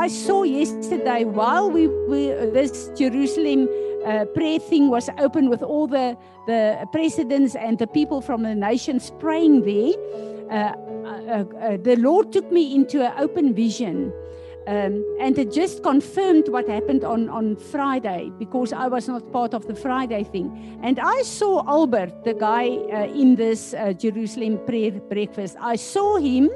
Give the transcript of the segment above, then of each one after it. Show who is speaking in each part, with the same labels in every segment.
Speaker 1: I saw yesterday while we this Jerusalem uh, prayer thing was open with all the the presidents and the people from the nations praying there. Uh, uh, uh the Lord took me into an open vision. Um, and it just confirmed what happened on, on Friday because I was not part of the Friday thing. And I saw Albert, the guy uh, in this uh, Jerusalem prayer breakfast, I saw him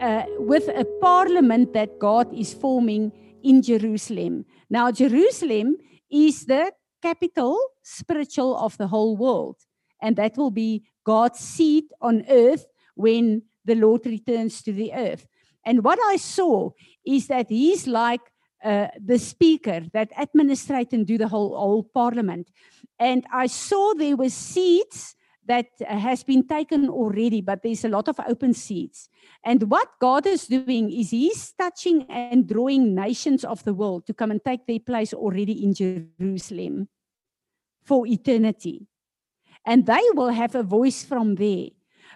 Speaker 1: uh, with a parliament that God is forming in Jerusalem. Now, Jerusalem is the capital spiritual of the whole world, and that will be God's seat on earth when the Lord returns to the earth. And what I saw is that he's like uh, the speaker that administrate and do the whole, whole parliament. And I saw there were seats that has been taken already, but there's a lot of open seats. And what God is doing is He's touching and drawing nations of the world to come and take their place already in Jerusalem for eternity. And they will have a voice from there.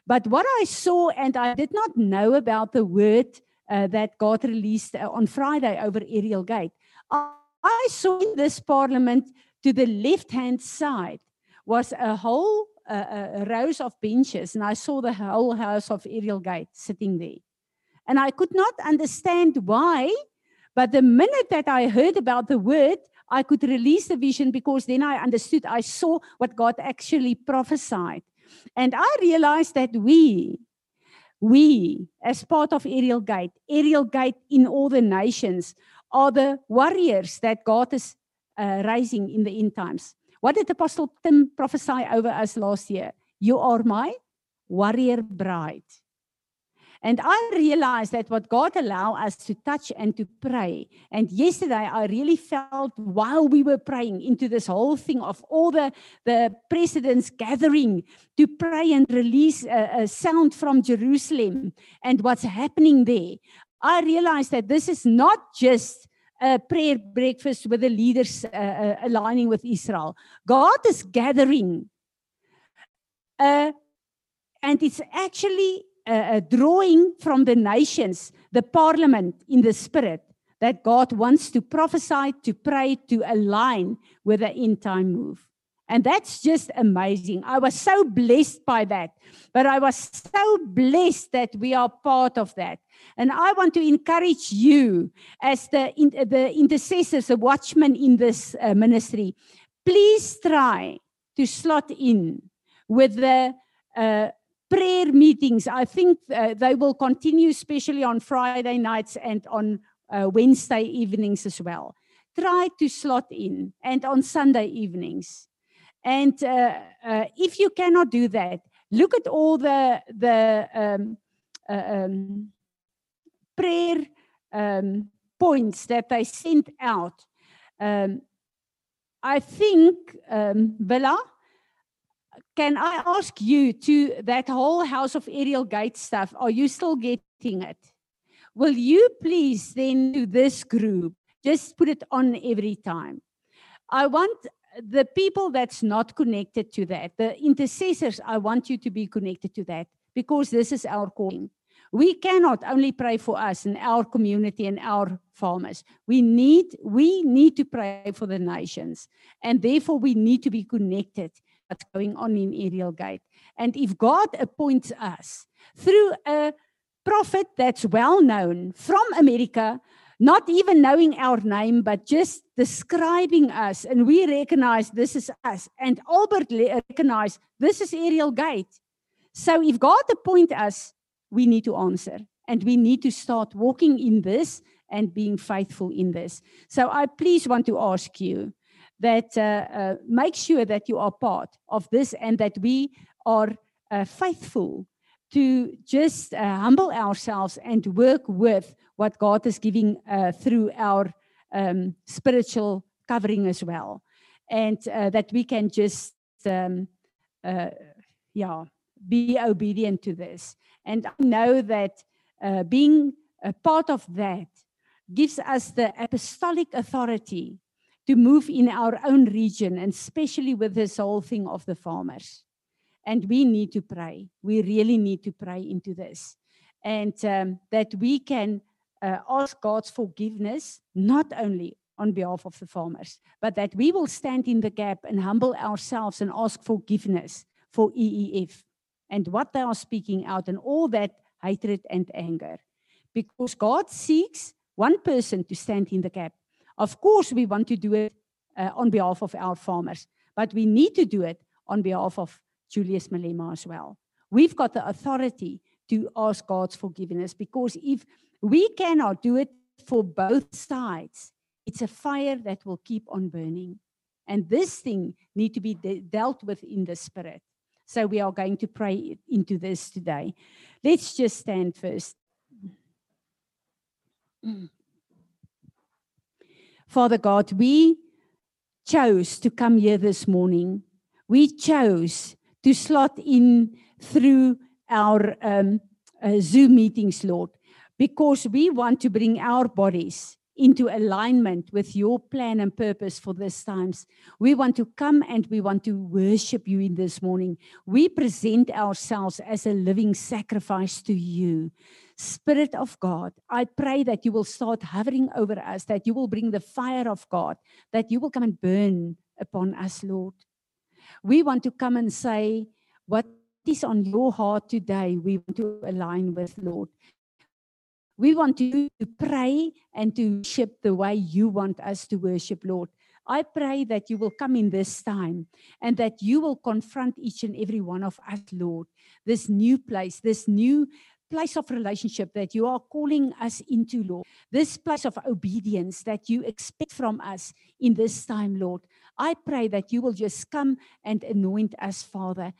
Speaker 1: But what I saw, and I did not know about the word uh, that God released uh, on Friday over Ariel Gate, I, I saw in this parliament to the left hand side was a whole rows of benches, and I saw the whole house of Ariel Gate sitting there. And I could not understand why, but the minute that I heard about the word, I could release the vision because then I understood, I saw what God actually prophesied. And I realized that we, we, as part of Ariel Gate, Ariel Gate in all the nations, are the warriors that God is uh, raising in the end times. What did Apostle Tim prophesy over us last year? You are my warrior bride. And I realized that what God allowed us to touch and to pray. And yesterday, I really felt while we were praying into this whole thing of all the, the presidents gathering to pray and release a, a sound from Jerusalem and what's happening there. I realized that this is not just a prayer breakfast with the leaders uh, uh, aligning with Israel. God is gathering, uh, and it's actually uh, uh, drawing from the nations, the parliament in the spirit, that God wants to prophesy, to pray, to align with the end time move. And that's just amazing. I was so blessed by that. But I was so blessed that we are part of that. And I want to encourage you, as the, the intercessors, the watchmen in this uh, ministry, please try to slot in with the uh, prayer meetings. I think uh, they will continue, especially on Friday nights and on uh, Wednesday evenings as well. Try to slot in and on Sunday evenings. And uh, uh, if you cannot do that, look at all the the um, uh, um, prayer um, points that they sent out. Um, I think, um, Villa, can I ask you to that whole House of Ariel Gate stuff? Are you still getting it? Will you please then do this group? Just put it on every time. I want the people that's not connected to that, the intercessors, I want you to be connected to that because this is our calling. We cannot only pray for us and our community and our farmers. We need we need to pray for the nations, and therefore we need to be connected. What's going on in Ariel Gate? And if God appoints us through a prophet that's well known from America, not even knowing our name, but just describing us. And we recognize this is us. And Albert recognized this is Ariel Gate. So if God appoint us, we need to answer. And we need to start walking in this and being faithful in this. So I please want to ask you that uh, uh, make sure that you are part of this and that we are uh, faithful to just uh, humble ourselves and work with what God is giving uh, through our um, spiritual covering as well. And uh, that we can just, um, uh, yeah, be obedient to this. And I know that uh, being a part of that gives us the apostolic authority to move in our own region, and especially with this whole thing of the farmers. And we need to pray. We really need to pray into this. And um, that we can uh, ask God's forgiveness, not only on behalf of the farmers, but that we will stand in the gap and humble ourselves and ask forgiveness for EFF and what they are speaking out and all that hatred and anger. Because God seeks one person to stand in the gap. Of course, we want to do it uh, on behalf of our farmers, but we need to do it on behalf of Julius Malema as well. We've got the authority to ask God's forgiveness because if we cannot do it for both sides, it's a fire that will keep on burning. And this thing need to be de- dealt with in the spirit. So we are going to pray into this today. Let's just stand first. Father God, we chose to come here this morning. We chose to slot in through our um, uh, Zoom meetings, Lord, because we want to bring our bodies into alignment with your plan and purpose for this times. We want to come and we want to worship you in this morning. We present ourselves as a living sacrifice to you. Spirit of God, I pray that you will start hovering over us, that you will bring the fire of God, that you will come and burn upon us, Lord. We want to come and say, What is on your heart today? We want to align with, Lord. We want to pray and to worship the way you want us to worship, Lord. I pray that you will come in this time and that you will confront each and every one of us, Lord. This new place, this new place of relationship that you are calling us into, Lord. This place of obedience that you expect from us in this time, Lord. I pray that you will just come and anoint us, Father,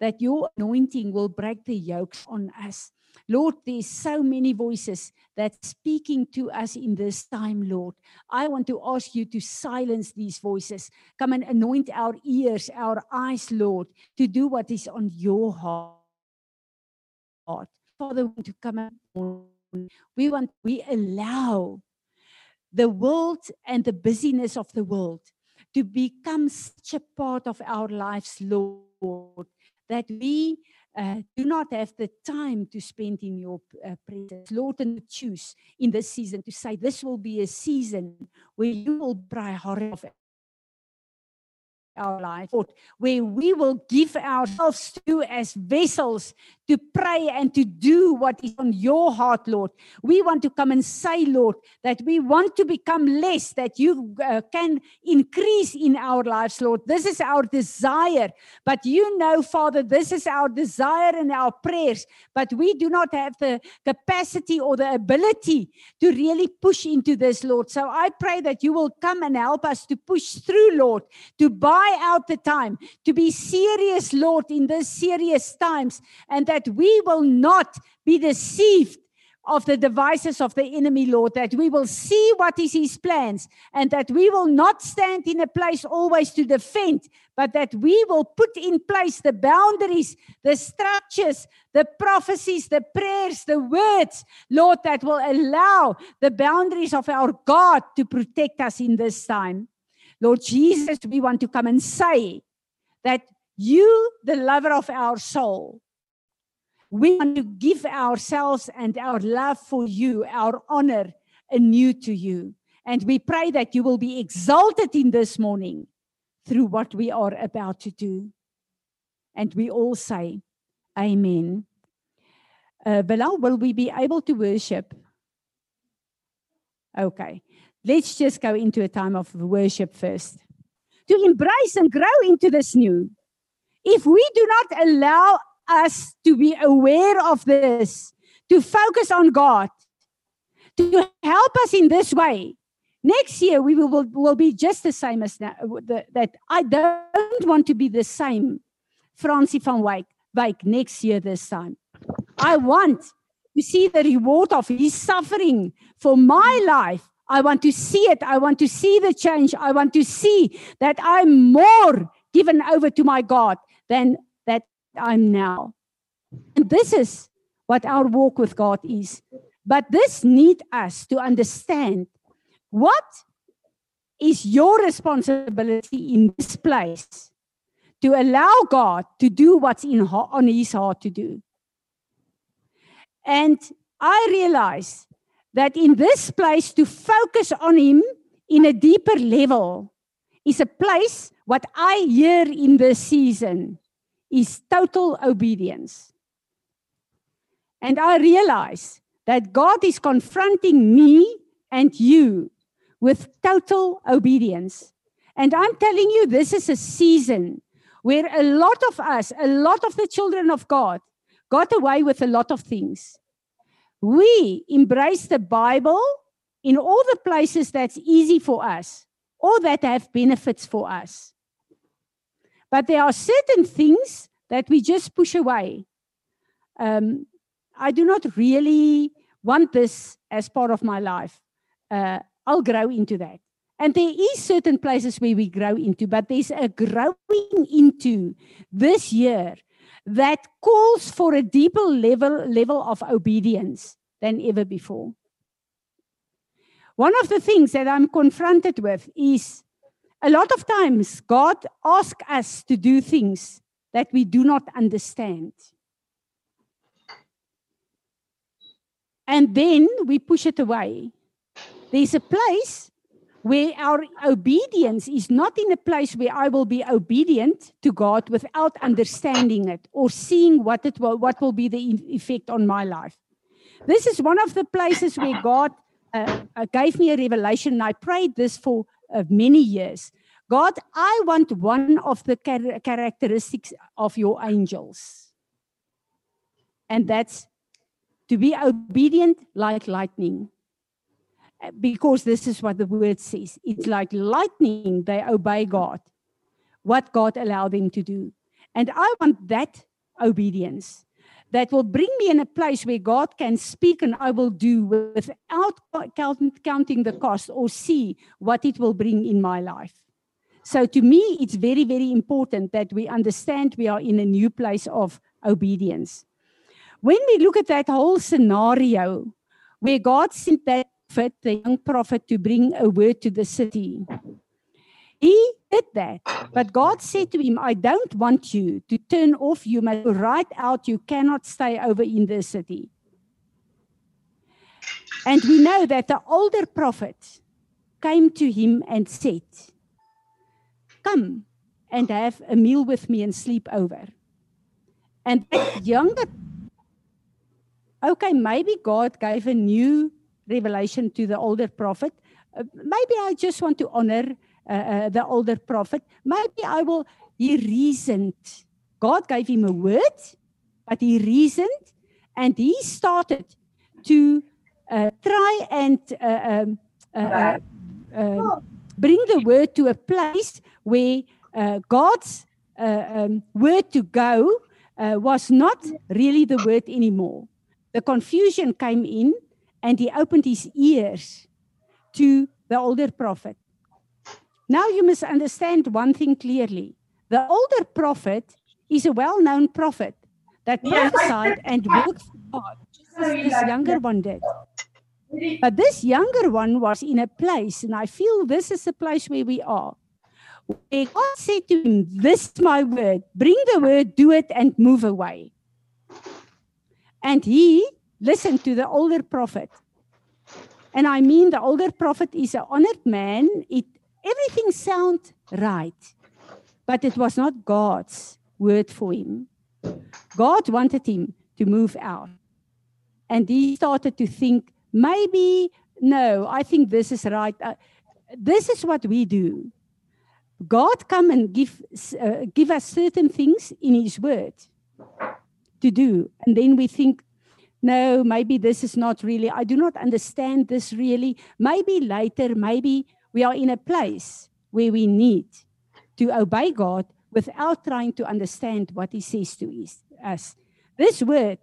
Speaker 1: that your anointing will break the yokes on us. Lord, there's so many voices that speaking to us in this time, Lord. I want to ask you to silence these voices. Come and anoint our ears, our eyes, Lord, to do what is on your heart. We want to come we want, we allow the world and the busyness of the world to become such a part of our lives, Lord, that we uh, do not have the time to spend in your uh, presence. Lord, and choose in this season to say, This will be a season where you will of our life, where we will give ourselves to as vessels to pray and to do what is on your heart, Lord. We want to come and say, Lord, that we want to become less, that you uh, can increase in our lives, Lord. This is our desire. But you know, Father, this is our desire and our prayers. But we do not have the capacity or the ability to really push into this, Lord. So I pray that you will come and help us to push through, Lord, to buy out the time, to be serious, Lord, in these serious times, and that that we will not be deceived of the devices of the enemy, Lord, that we will see what is his plans and that we will not stand in a place always to defend, but that we will put in place the boundaries, the structures, the prophecies, the prayers, the words, Lord, that will allow the boundaries of our God to protect us in this time. Lord Jesus, we want to come and say that you, the lover of our soul, we want to give ourselves and our love for you, our honor anew to you. And we pray that you will be exalted in this morning through what we are about to do. And we all say, Amen. Uh, Bilal, will we be able to worship? Okay, let's just go into a time of worship first. To embrace and grow into this new. If we do not allow us to be aware of this, to focus on God, to help us in this way. Next year, we will, will be just the same as now. The, that I don't want to be the same, Francie van Wyk, Wyk next year, this time. I want to see the reward of his suffering for my life. I want to see it. I want to see the change. I want to see that I'm more given over to my God than I'm now. And this is what our walk with God is. But this need us to understand what is your responsibility in this place to allow God to do what's in on his heart to do. And I realize that in this place to focus on Him in a deeper level is a place what I hear in this season is total obedience. And I realize that God is confronting me and you with total obedience. And I'm telling you, this is a season where a lot of us, a lot of the children of God, got away with a lot of things. We embrace the Bible in all the places that's easy for us or that have benefits for us. But there are certain things that we just push away. Um, I do not really want this as part of my life. Uh, I'll grow into that. And there is certain places where we grow into, but there's a growing into this year that calls for a deeper level, level of obedience than ever before. One of the things that I'm confronted with is a lot of times God asks us to do things that we do not understand. And then we push it away. There's a place where our obedience is not in a place where I will be obedient to God without understanding it or seeing what it will, what will be the effect on my life. This is one of the places where God uh, uh, gave me a revelation. And I prayed this for uh, many years. God, I want one of the char- characteristics of your angels. And that's to be obedient like lightning. Because this is what the word says. It's like lightning, they obey God, what God allowed them to do. And I want that obedience that will bring me in a place where God can speak and I will do without counting the cost or see what it will bring in my life. So to me, it's very, very important that we understand we are in a new place of obedience. When we look at that whole scenario where God sent that prophet, the young prophet, to bring a word to the city, he did that. But God said to him, I don't want you to turn off. You must write out, you cannot stay over in the city. And we know that the older prophet came to him and said, Come and have a meal with me and sleep over. And that younger, okay, maybe God gave a new revelation to the older prophet. Uh, maybe I just want to honor uh, uh, the older prophet. Maybe I will, he reasoned. God gave him a word, but he reasoned and he started to uh, try and uh, um, uh, uh, bring the word to a place where God's um, word to go was not really the word anymore. The confusion came in and he opened his ears to the older prophet. Now you must understand one thing clearly. The older prophet is a well known prophet that prophesied and worked for God, just as this younger one did. But this younger one was in a place, and I feel this is the place where we are. Where God said to him, This is my word, bring the word, do it, and move away. And he listened to the older prophet. And I mean, the older prophet is an honored man. It everything sounded right, but it was not God's word for him. God wanted him to move out. And he started to think, maybe, no, I think this is right. Uh, this is what we do. God come and give, uh, give us certain things in his word to do. And then we think, no, maybe this is not really, I do not understand this really. Maybe later, maybe we are in a place where we need to obey God without trying to understand what He says to us. This word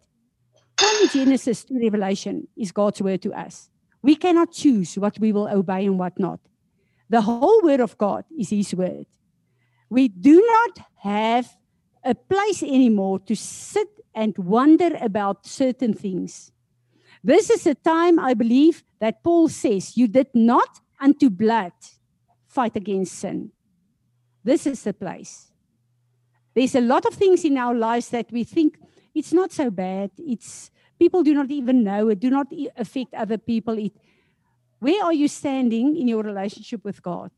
Speaker 1: from Genesis to Revelation is God's word to us. We cannot choose what we will obey and what not. The whole word of God is His word. We do not have a place anymore to sit and wonder about certain things. This is a time, I believe, that Paul says, You did not unto blood fight against sin. This is the place. There's a lot of things in our lives that we think it's not so bad. It's people do not even know it, do not affect other people. It, where are you standing in your relationship with God?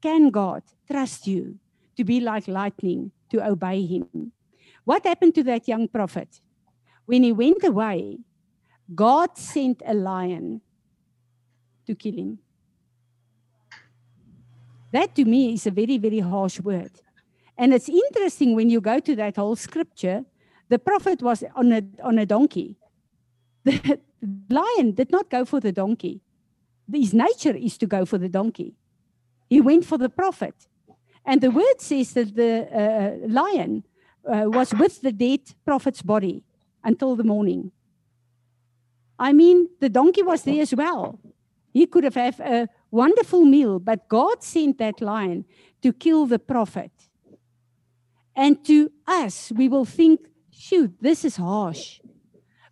Speaker 1: Can God trust you to be like lightning, to obey Him? What happened to that young prophet? When he went away, God sent a lion to kill him. That to me is a very, very harsh word. And it's interesting when you go to that whole scripture, the prophet was on a, on a donkey. The lion did not go for the donkey. His nature is to go for the donkey. He went for the prophet. And the word says that the uh, lion uh, was with the dead prophet's body until the morning. I mean, the donkey was there as well. He could have had a wonderful meal, but God sent that lion to kill the prophet. And to us, we will think, shoot, this is harsh.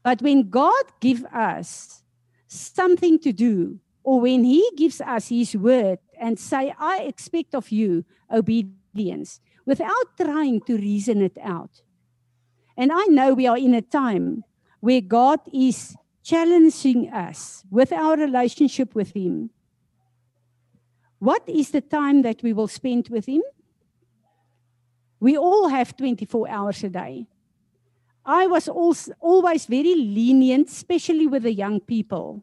Speaker 1: But when God gives us something to do, or when He gives us His word and say, I expect of you obedience, without trying to reason it out. And I know we are in a time where God is challenging us with our relationship with Him. What is the time that we will spend with Him? We all have 24 hours a day. I was also always very lenient, especially with the young people,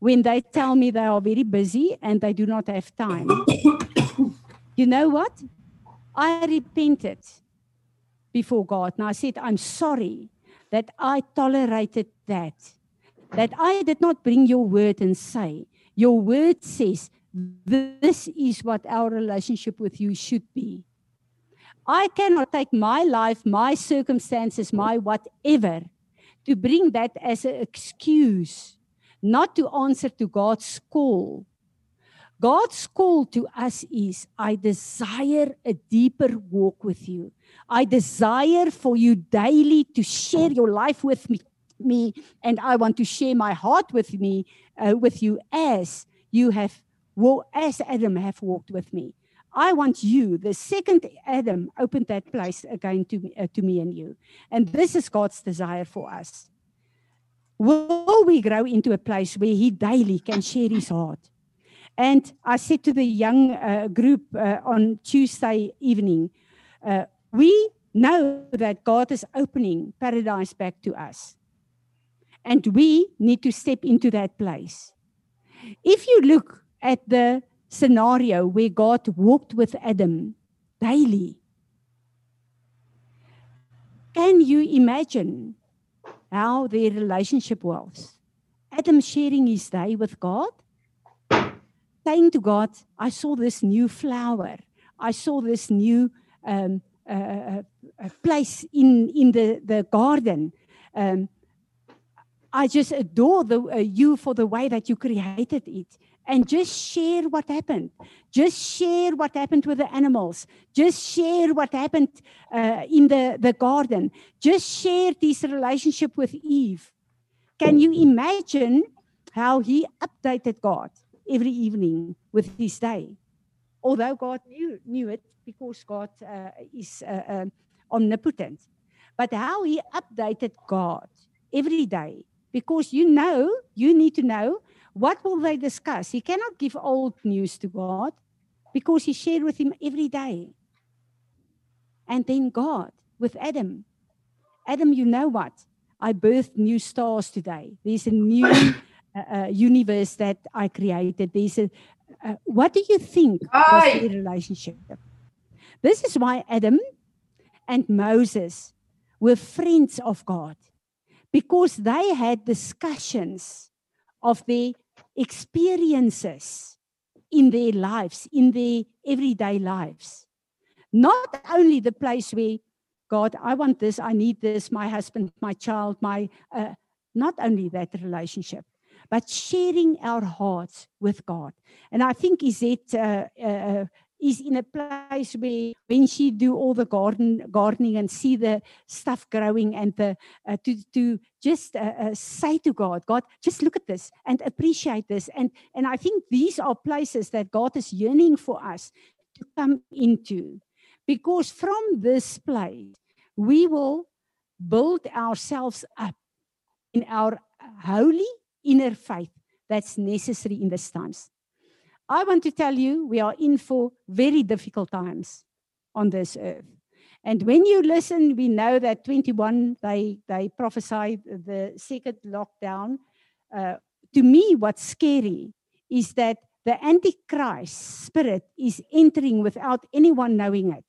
Speaker 1: when they tell me they are very busy and they do not have time. you know what? I repented before God and I said, I'm sorry that I tolerated that. That I did not bring your word and say, Your word says, this is what our relationship with you should be. I cannot take my life, my circumstances, my whatever, to bring that as an excuse not to answer to God's call. God's call to us is I desire a deeper walk with you. I desire for you daily to share your life with me, me and I want to share my heart with me uh, with you as you have well, as Adam have walked with me. I want you, the second Adam, opened that place again to me, uh, to me and you. And this is God's desire for us. Will we grow into a place where He daily can share His heart? And I said to the young uh, group uh, on Tuesday evening, uh, we know that God is opening paradise back to us. And we need to step into that place. If you look at the scenario where God walked with Adam daily. Can you imagine how their relationship was? Adam sharing his day with God, saying to God, I saw this new flower. I saw this new um, uh, uh, uh place in, in the, the garden. Um, I just adore the, uh, you for the way that you created it and just share what happened. Just share what happened with the animals. Just share what happened uh, in the, the garden. Just share this relationship with Eve. Can you imagine how he updated God every evening with his day? Although God knew, knew it because God uh, is uh, uh omnipotent. But how he updated God every day because you know, you need to know what will they discuss? He cannot give old news to God because he shared with him every day. And then God with Adam. Adam, you know what? I birthed new stars today. There's a new uh, uh, universe that I created. There's a, uh, what do you think was the relationship? This is why Adam and Moses were friends of God because they had discussions of their experiences in their lives, in their everyday lives. Not only the place where, God, I want this, I need this, my husband, my child, my, uh, not only that relationship, but sharing our hearts with God. And I think is it uh, uh, is in a place where when she do all the garden gardening and see the stuff growing and the uh, to to just uh, uh, say to God, God, just look at this and appreciate this. And and I think these are places that God is yearning for us to come into, because from this place we will build ourselves up in our holy inner faith that's necessary in these times. I want to tell you, we are in for very difficult times on this earth. And when you listen, we know that 21, they, they prophesied the second lockdown. Uh, to me, what's scary is that the Antichrist spirit is entering without anyone knowing it.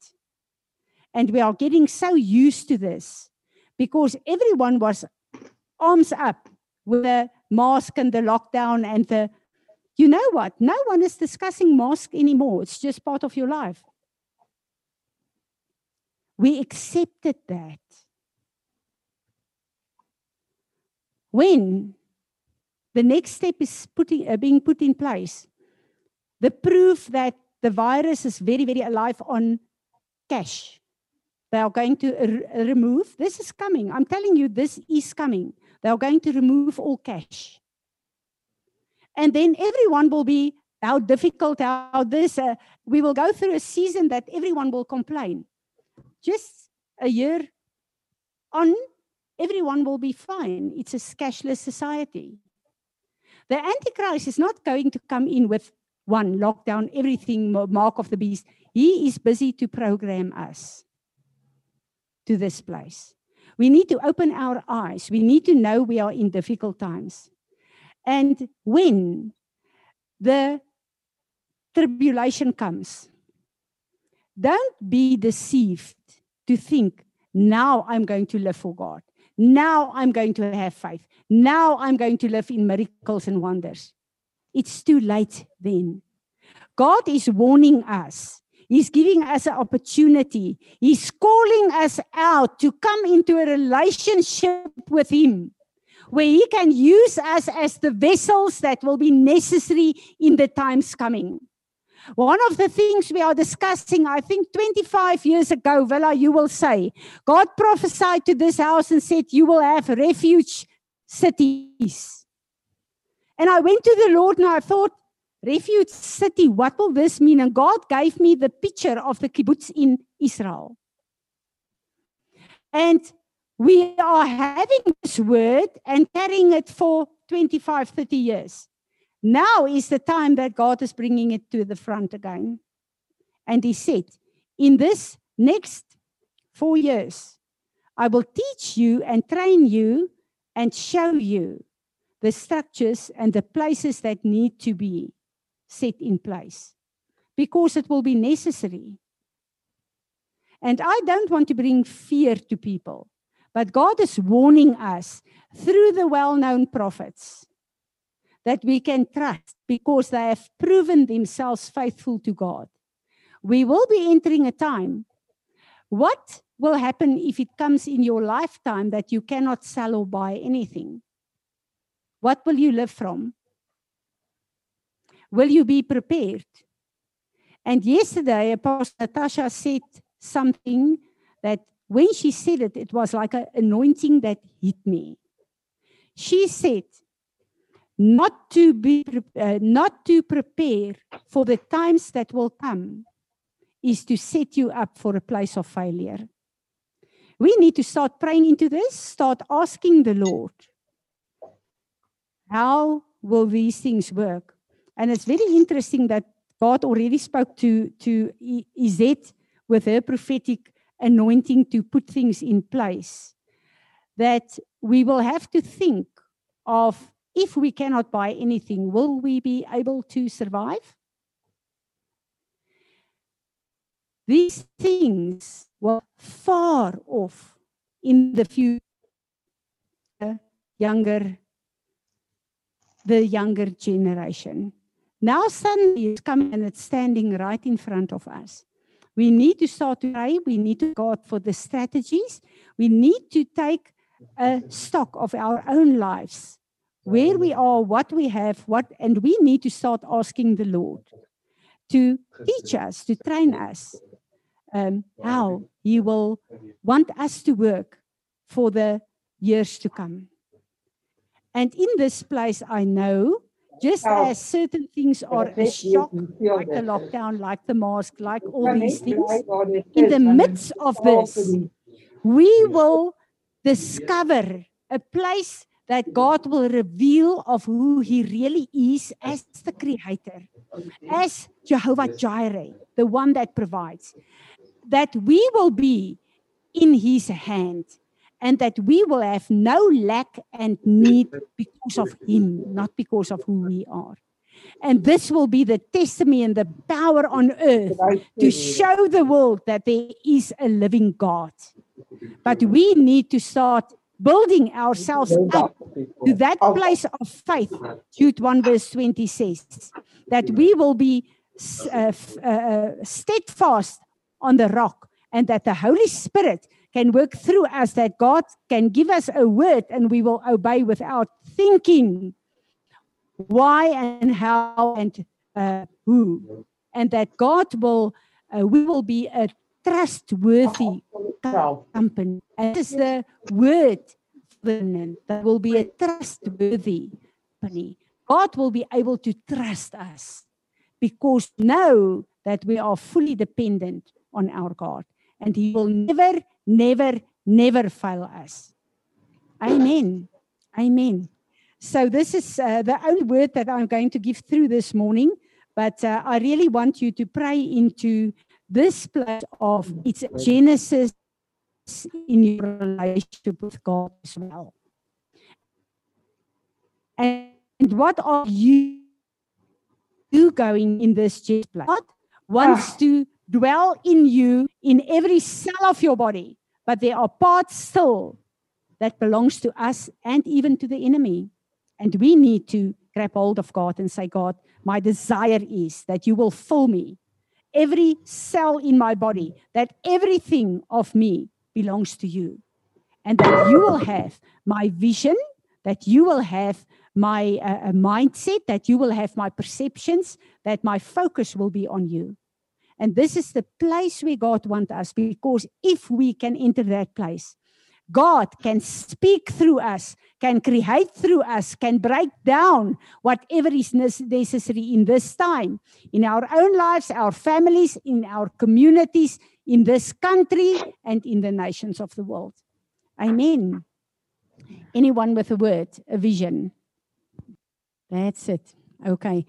Speaker 1: And we are getting so used to this because everyone was arms up with the mask and the lockdown and the you know what? No one is discussing mask anymore. It's just part of your life. We accepted that. When the next step is putting, uh, being put in place, the proof that the virus is very, very alive on cash. They are going to r- remove, this is coming. I'm telling you, this is coming. They are going to remove all cash. And then everyone will be how difficult, how this. Uh, we will go through a season that everyone will complain. Just a year on, everyone will be fine. It's a cashless society. The Antichrist is not going to come in with one lockdown, everything, mark of the beast. He is busy to program us to this place. We need to open our eyes. We need to know we are in difficult times. And when the tribulation comes, don't be deceived to think, now I'm going to live for God. Now I'm going to have faith. Now I'm going to live in miracles and wonders. It's too late then. God is warning us. He's giving us an opportunity. He's calling us out to come into a relationship with Him where He can use us as the vessels that will be necessary in the times coming. One of the things we are discussing, I think 25 years ago, Villa, you will say, God prophesied to this house and said, You will have refuge cities. And I went to the Lord and I thought, Refuge city, what will this mean? And God gave me the picture of the kibbutz in Israel. And we are having this word and carrying it for 25, 30 years. Now is the time that God is bringing it to the front again. And he said, In this next four years, I will teach you and train you and show you the structures and the places that need to be set in place because it will be necessary. And I don't want to bring fear to people, but God is warning us through the well known prophets that we can trust because they have proven themselves faithful to God. We will be entering a time. What will happen if it comes in your lifetime that you cannot sell or buy anything? What will you live from? Will you be prepared? And yesterday, Apostle Natasha said something that when she said it, it was like an anointing that hit me. She said, not to be uh, not to prepare for the times that will come is to set you up for a place of failure we need to start praying into this start asking the lord how will these things work and it's very interesting that god already spoke to to izet with her prophetic anointing to put things in place that we will have to think of if we cannot buy anything, will we be able to survive? These things were far off in the future, younger, the younger generation. Now suddenly it's coming and it's standing right in front of us. We need to start to pray. We need to God for the strategies. We need to take a stock of our own lives where we are, what we have, what, and we need to start asking the Lord to teach us, to train us um, how He will want us to work for the years to come. And in this place, I know just as certain things are a shock, like the lockdown, like the mask, like all these things, in the midst of this, we will discover a place that God will reveal of who he really is as the creator, as Jehovah Jireh, the one that provides. That we will be in his hand and that we will have no lack and need because of him, not because of who we are. And this will be the testimony and the power on earth to show the world that there is a living God. But we need to start building ourselves up to that place of faith. Jude 1 verse 20 says that we will be uh, uh, steadfast on the rock and that the Holy Spirit can work through us, that God can give us a word and we will obey without thinking why and how and uh, who. And that God will, uh, we will be a trustworthy company. And this is the word that will be a trustworthy company. God will be able to trust us because now that we are fully dependent on our God and he will never never never fail us. Amen. Amen. So this is uh, the only word that I'm going to give through this morning, but uh, I really want you to pray into this place of its Genesis in your relationship with God as well. And what are you, going in this place? God wants ah. to dwell in you in every cell of your body, but there are parts still that belongs to us and even to the enemy. And we need to grab hold of God and say, God, my desire is that you will fill me, every cell in my body, that everything of me belongs to you. And that you will have my vision, that you will have my uh, mindset, that you will have my perceptions, that my focus will be on you. And this is the place where God wants us because if we can enter that place, God can speak through us, can create through us, can break down whatever is necessary in this time, in our own lives, our families, in our communities, in this country, and in the nations of the world. Amen. Anyone with a word, a vision? That's it. Okay.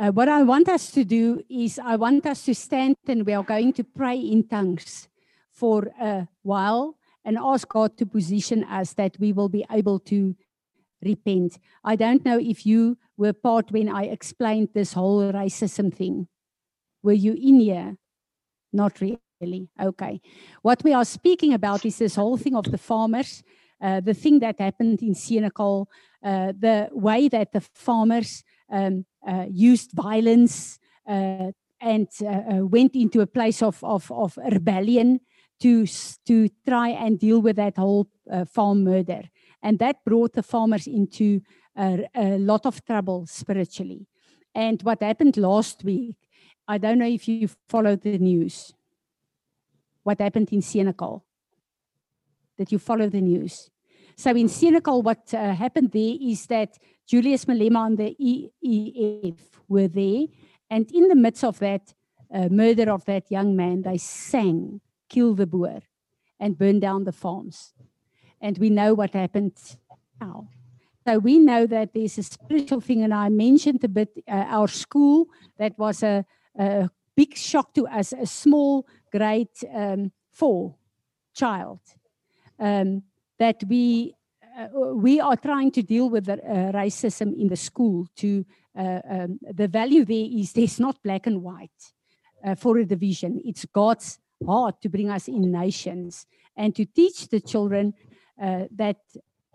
Speaker 1: Uh, what I want us to do is I want us to stand and we are going to pray in tongues for a while and ask God to position us that we will be able to repent. I don't know if you were part when I explained this whole racism thing. Were you in here? Not really. Okay. What we are speaking about is this whole thing of the farmers, uh, the thing that happened in Senekal, uh, the way that the farmers um, used violence uh, and uh, uh, went into a place of, of, of rebellion to, to try and deal with that whole uh, farm murder. And that brought the farmers into a, a lot of trouble spiritually. And what happened last week, I don't know if you followed the news. What happened in Senekal? Did you follow the news? So in Senekal, what uh, happened there is that Julius Malema and the EFF were there. And in the midst of that uh, murder of that young man, they sang kill the boer and burn down the farms. And we know what happened now. So we know that there's a spiritual thing, and I mentioned a bit uh, our school that was a, a, big shock to us, a small grade um, four child, um, that we we are trying to deal with the, uh, racism in the school. To uh, um, the value there is there's not black and white uh, for a division. It's God's hard to bring us in nations and to teach the children uh, that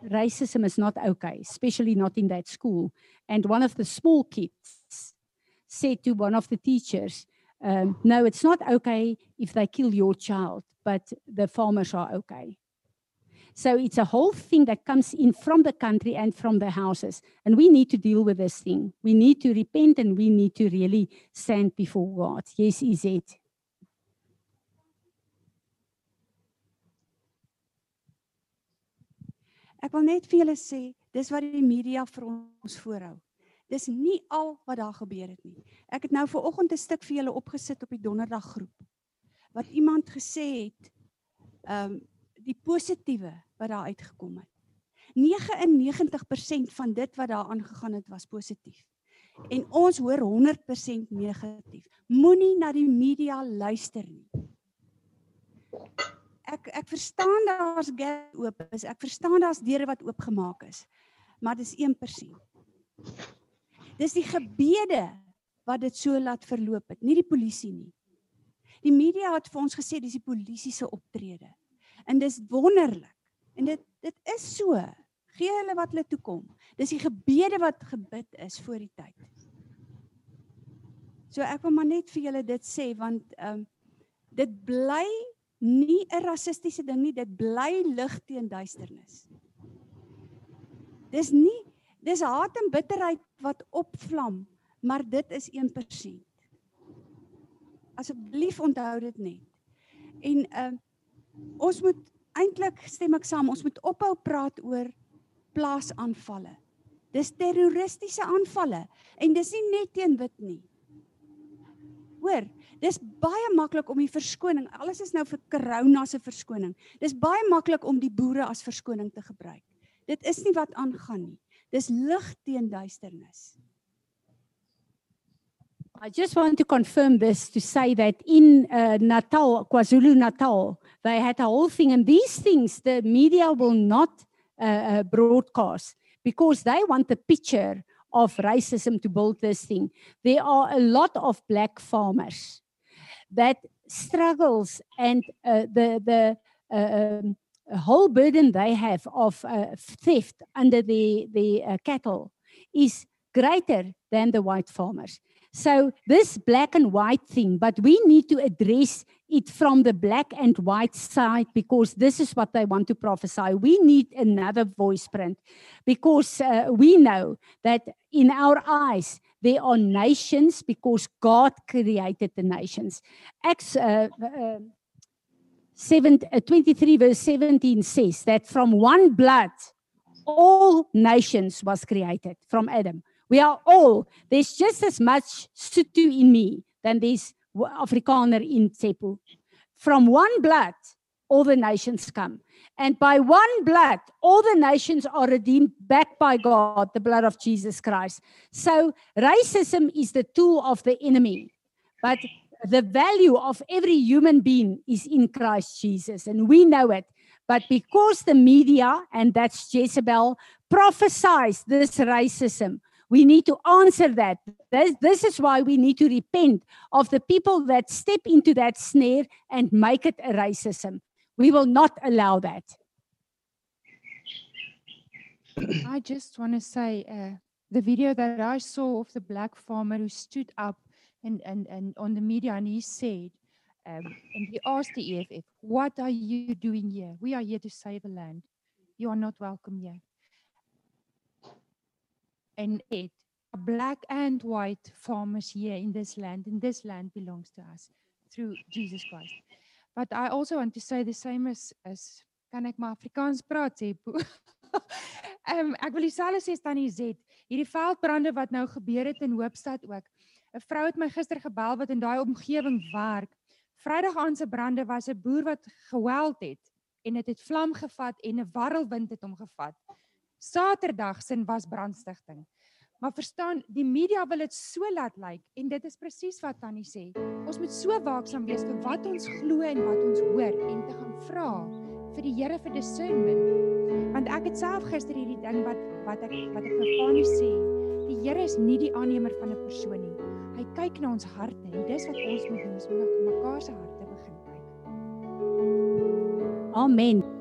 Speaker 1: racism is not okay, especially not in that school. And one of the small kids said to one of the teachers, um, No, it's not okay if they kill your child, but the farmers are okay. So it's a whole thing that comes in from the country and from the houses. And we need to deal with this thing. We need to repent and we need to really stand before God. Yes, is it.
Speaker 2: Ek wil net vir julle sê, dis wat die media vir ons voorhou. Dis nie al wat daar gebeur het nie. Ek het nou ver oggend 'n stuk vir julle opgesit op die donderdag groep. Wat iemand gesê het, ehm um, die positiewe wat daar uitgekom het. 99% van dit wat daar aangegaan het was positief. En ons hoor 100% negatief. Moenie na die media luister nie. Ek ek verstaan daar's gap oop is. Ek verstaan daar's deure wat oopgemaak is. Maar dis 1%. Dis die gebede wat dit so laat verloop het, nie die polisie nie. Die media het vir ons gesê dis die polisie se optrede. En dis wonderlik. En dit dit is so. Gee hulle wat hulle toekom. Dis die gebede wat gebid is voor die tyd. So ek wil maar net vir julle dit sê want ehm um, dit bly nie 'n rassistiese ding nie, dit bly lig teen duisternis. Dis nie dis haat en bitterheid wat opvlam, maar dit is 1%. Asseblief onthou dit net. En ehm uh, ons moet eintlik stem ek saam, ons moet ophou praat oor plaasaanvalle. Dis terroristiese aanvalle en dis nie net teen wit nie. Hoor, dis baie maklik om die verskoning, alles is nou vir corona se verskoning. Dis baie maklik om die boere as verskoning te gebruik. Dit is nie wat aangaan nie. Dis lig teen duisternis.
Speaker 1: I just want to confirm this to say that in uh, Natal, KwaZulu Natal, they had a whole thing, and these things the media will not uh, uh, broadcast because they want the picture of racism to build this thing. There are a lot of black farmers that struggles and uh, the the uh, um, whole burden they have of uh, theft under the the uh, cattle is greater than the white farmers. So this black and white thing, but we need to address it from the black and white side because this is what they want to prophesy. We need another voice print because uh, we know that in our eyes there are nations because God created the nations. Acts uh, uh, 7, uh, 23 verse 17 says that from one blood all nations was created from Adam. We are all, there's just as much Sotho in me than there's Afrikaner in Tsepu. From one blood, all the nations come. And by one blood, all the nations are redeemed back by God, the blood of Jesus Christ. So racism is the tool of the enemy. But the value of every human being is in Christ Jesus, and we know it. But because the media, and that's Jezebel, prophesies this racism, we need to answer that. This, is why we need to repent of the people that step into that snare and make it a racism. We will not allow that.
Speaker 3: I just want to say uh, the video that I saw of the black farmer who stood up and, and, and on the media and he said, um, and he asked the EFF, What are you doing here? We are here to save the land. You are not welcome here and it black and white farmers here in this land and this land belongs to us through Jesus Christ. But I also want to say the same as as kan ek maar Afrikaans praat sê. Um, ek wil dieselfde sê tannie Z. Hierdie veldbrande wat nou gebeur het in Hoopstad ook. 'n Vrou het my gister gebel wat in daai omgewing werk. Vrydag aand se brande was 'n boer wat geweld het en dit het, het vlam gevat en 'n warrelwind het hom gevat. Saterdag sin was brandstigting. Maar verstaan, die media wil dit so laat lyk like, en dit is presies wat Tannie sê. Ons moet so waaksaam wees vir wat ons glo en wat ons hoor en te gaan vra vir die Here vir discernment. Want ek het self gister hierdie ding wat wat ek wat ek vir Fanie sê, die Here is nie die aannemer van 'n persoon nie. Hy kyk na ons harte en dis wat ons moet doen, ons moet na mekaar se harte begin kyk.
Speaker 1: Amen.